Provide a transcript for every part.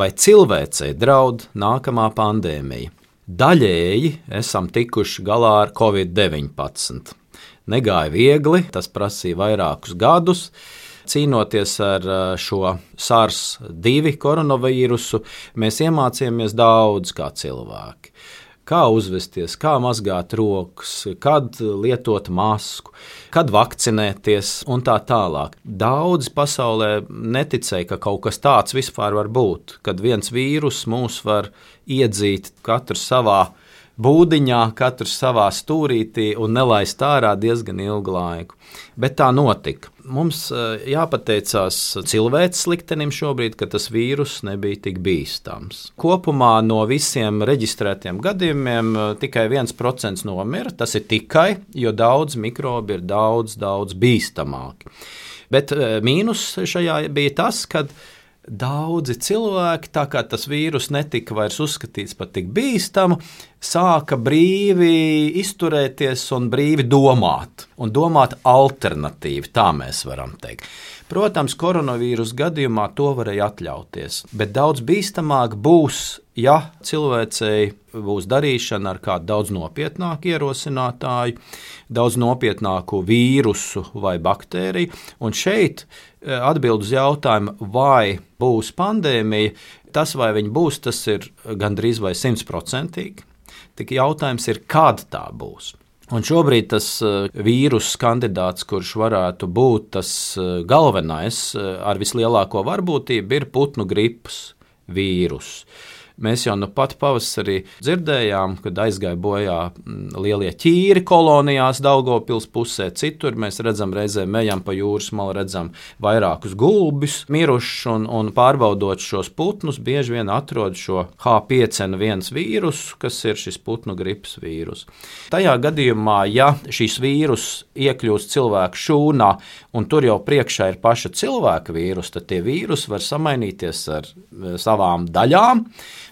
vai cilvēcei draud nākamā pandēmija. Daļēji esam tikuši galā ar Covid-19. Negāja viegli, tas prasīja vairākus gadus. Cīnoties ar šo SARS-2 koronavīrusu, mēs iemācījāmies daudz kā cilvēki kā uzvesties, kā mazgāt rokas, kad lietot masku, kad vakcinēties un tā tālāk. Daudz pasaulē neticēja, ka kaut kas tāds vispār var būt, kad viens vīrus mūs var iedzīt katru savā būdiņā, katrs savā stūrītī un nelaist ārā diezgan ilgu laiku. Bet tā notika. Mums eh, jāpateicās cilvēks liktenim šobrīd, ka tas vīrus nebija tik bīstams. Kopumā no visiem reģistrētiem gadījumiem eh, tikai 1% nomira. Tas ir tikai, jo daudz mikrobi ir daudz, daudz bīstamāki. Bet eh, mīnus šajā bija tas, ka daudzi cilvēki, tā kā tas vīrus netika vairs uzskatīts par tik bīstamu, sāka brīvi izturēties un brīvi domāt, un domāt alternatīvi, tā mēs varam teikt. Protams, koronavīrus gadījumā to varēja atļauties, bet daudz bīstamāk būs, ja cilvēcei būs darīšana ar kādu daudz nopietnāku ierosinātāju, daudz nopietnāku vīrusu vai baktēriju. Un šeit eh, atbild uz jautājumu, vai būs pandēmija, tas vai viņa būs, tas ir gandrīz vai simtprocentīgi. Tik jautājums ir, kad tā būs. Un šobrīd tas uh, vīrusu kandidāts, kurš varētu būt tas uh, galvenais uh, ar vislielāko varbūtību, ir putnu gripas vīruss. Mēs jau nu pat pavasarī dzirdējām, kad aizgāja bojā mm, lielie ķīri kolonijās, Daugopils pusē, citur mēs redzam, reizēm ejam pa jūras malu, redzam vairākus gulbus mirušus un, un pārbaudot šos putnus, bieži vien atrod šo H5N1 vīrusu, kas ir šis putnu gripas vīrus. Tajā gadījumā, ja šīs vīrus iekļūst cilvēku šūnā un tur jau priekšā ir paša cilvēka vīrusu, tad tie vīrusi var samainīties ar eh, savām daļām.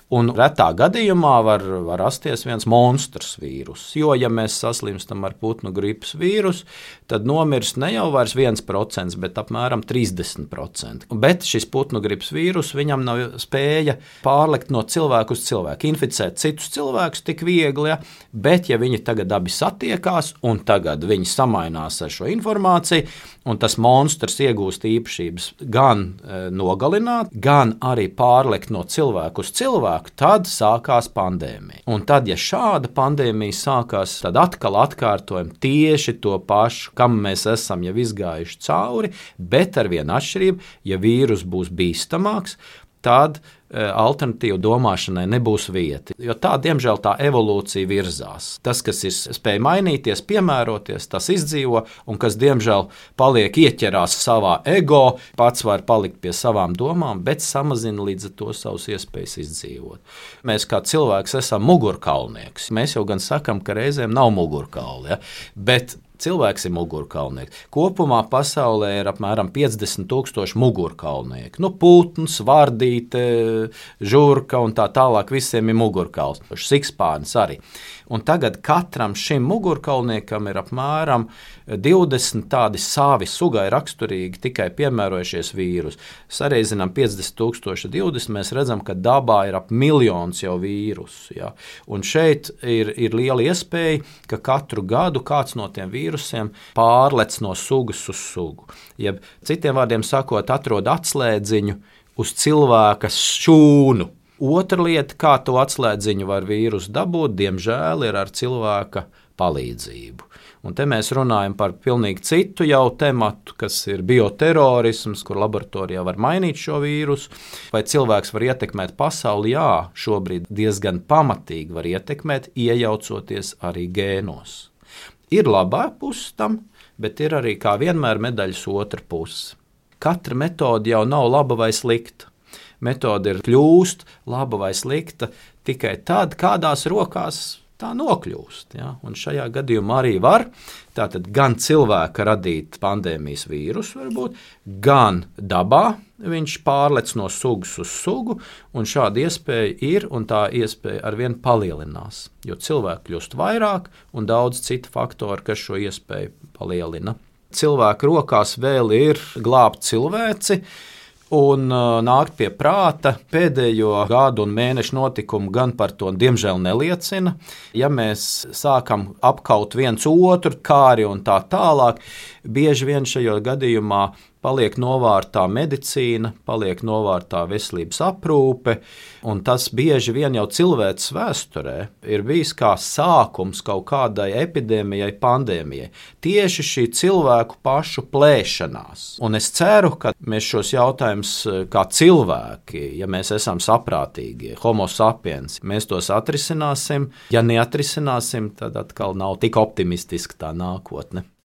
Un retā gadījumā var, var rasties viens monstrs vīrus. Jo, ja mēs saslimstam ar putnu gripas vīrusu, tad nomirst ne jau 1%, bet apmēram 30%. Bet šis putnu gripas vīrus viņam nav spēja pārlikt no cilvēka uz cilvēku, inficēt citus cilvēkus tik viegli. Ja? Bet, ja viņi tagad abi satiekās un tagad viņi samainās ar šo informāciju, un tas monstrs iegūst īpašības gan e, nogalināt, gan arī pārlikt no cilvēka uz cilvēku cilvēku, tad sākās pandēmija. Un tad, ja šāda pandēmija sākās, tad atkal atkārtojam tieši to pašu, kam mēs esam jau izgājuši cauri, bet ar vienu atšķirību, ja vīrus būs bīstamāks, tad Eh, alternatīvu domāšanai nebūs vieta. Jo tā, diemžēl, tā evolūcija virzās. Tas, kas ir spēj mainīties, piemēroties, tas izdzīvo, un kas, diemžēl, paliek ieķerās savā ego, pats var palikt pie savām domām, bet samazina līdz ar to savus iespējas izdzīvot. Mēs kā cilvēks esam mugurkaulnieks. Mēs jau gan sakam, ka reizēm nav mugurkauli, ja? bet cilvēks ir mugurkaulnieks. Kopumā pasaulē ir apmēram 50 tūkstoši mugurkaulnieku. Nu, putns, vardīte, žurka un tā tālāk visiem ir mugurkauls. Sikspārns arī. Un tagad katram šim mugurkaulniekam ir apmēram 20 tādi savi sugai raksturīgi, tikai piemērojušies vīrusi. Sareizinām 50,000 20, mēs redzam, ka dabā ir ap miljons jau vīrusu. Ja? Un šeit ir, ir liela iespēja, ka katru gadu kāds no tiem vīrusiem pārlec no sugas uz sugu. Jeb, citiem vārdiem sakot, atrod atslēdziņu uz cilvēka šūnu Otra lieta, kā to atslēdziņu var vīrusu dabūt, diemžēl ir ar cilvēka palīdzību. Un te mēs runājam par pilnīgi citu jau tematu, kas ir bioterorisms, kur laboratorijā var mainīt šo vīrusu. Vai cilvēks var ietekmēt pasauli? Jā, šobrīd diezgan pamatīgi var ietekmēt, iejaucoties arī gēnos. Ir labā puse tam, bet ir arī kā vienmēr medaļas otra puse. Katra metode jau nav laba vai slikta metode ir kļūst laba vai slikta tikai tad, kādās rokās tā nokļūst. Ja? Un šajā gadījumā arī var tātad, gan cilvēka radīt pandēmijas vīrusu, varbūt, gan dabā viņš pārlec no sugas uz sugu, un šāda iespēja ir, un tā iespēja arvien palielinās. Jo cilvēki kļūst vairāk, un daudz citu faktoru, kas šo iespēju palielina. Cilvēka rokās vēl ir glābt cilvēci, un uh, nākt pie prāta. Pēdējo gadu un mēnešu notikumu gan par to, diemžēl, neliecina. Ja mēs sākam apkaut viens otru, kāri un tā tālāk, bieži vien šajā gadījumā paliek novārtā medicīna, paliek novārtā veselības aprūpe, un tas bieži vien jau cilvēces vēsturē ir bijis kā sākums kaut kādai epidēmijai, pandēmijai. Tieši šī cilvēku pašu plēšanās. Un es ceru, ka mēs šos jautājumus kā cilvēki, ja mēs esam saprātīgi, homo sapiens, mēs tos atrisināsim. Ja neatrisināsim, tad atkal nav tik optimistiska tā nākotne.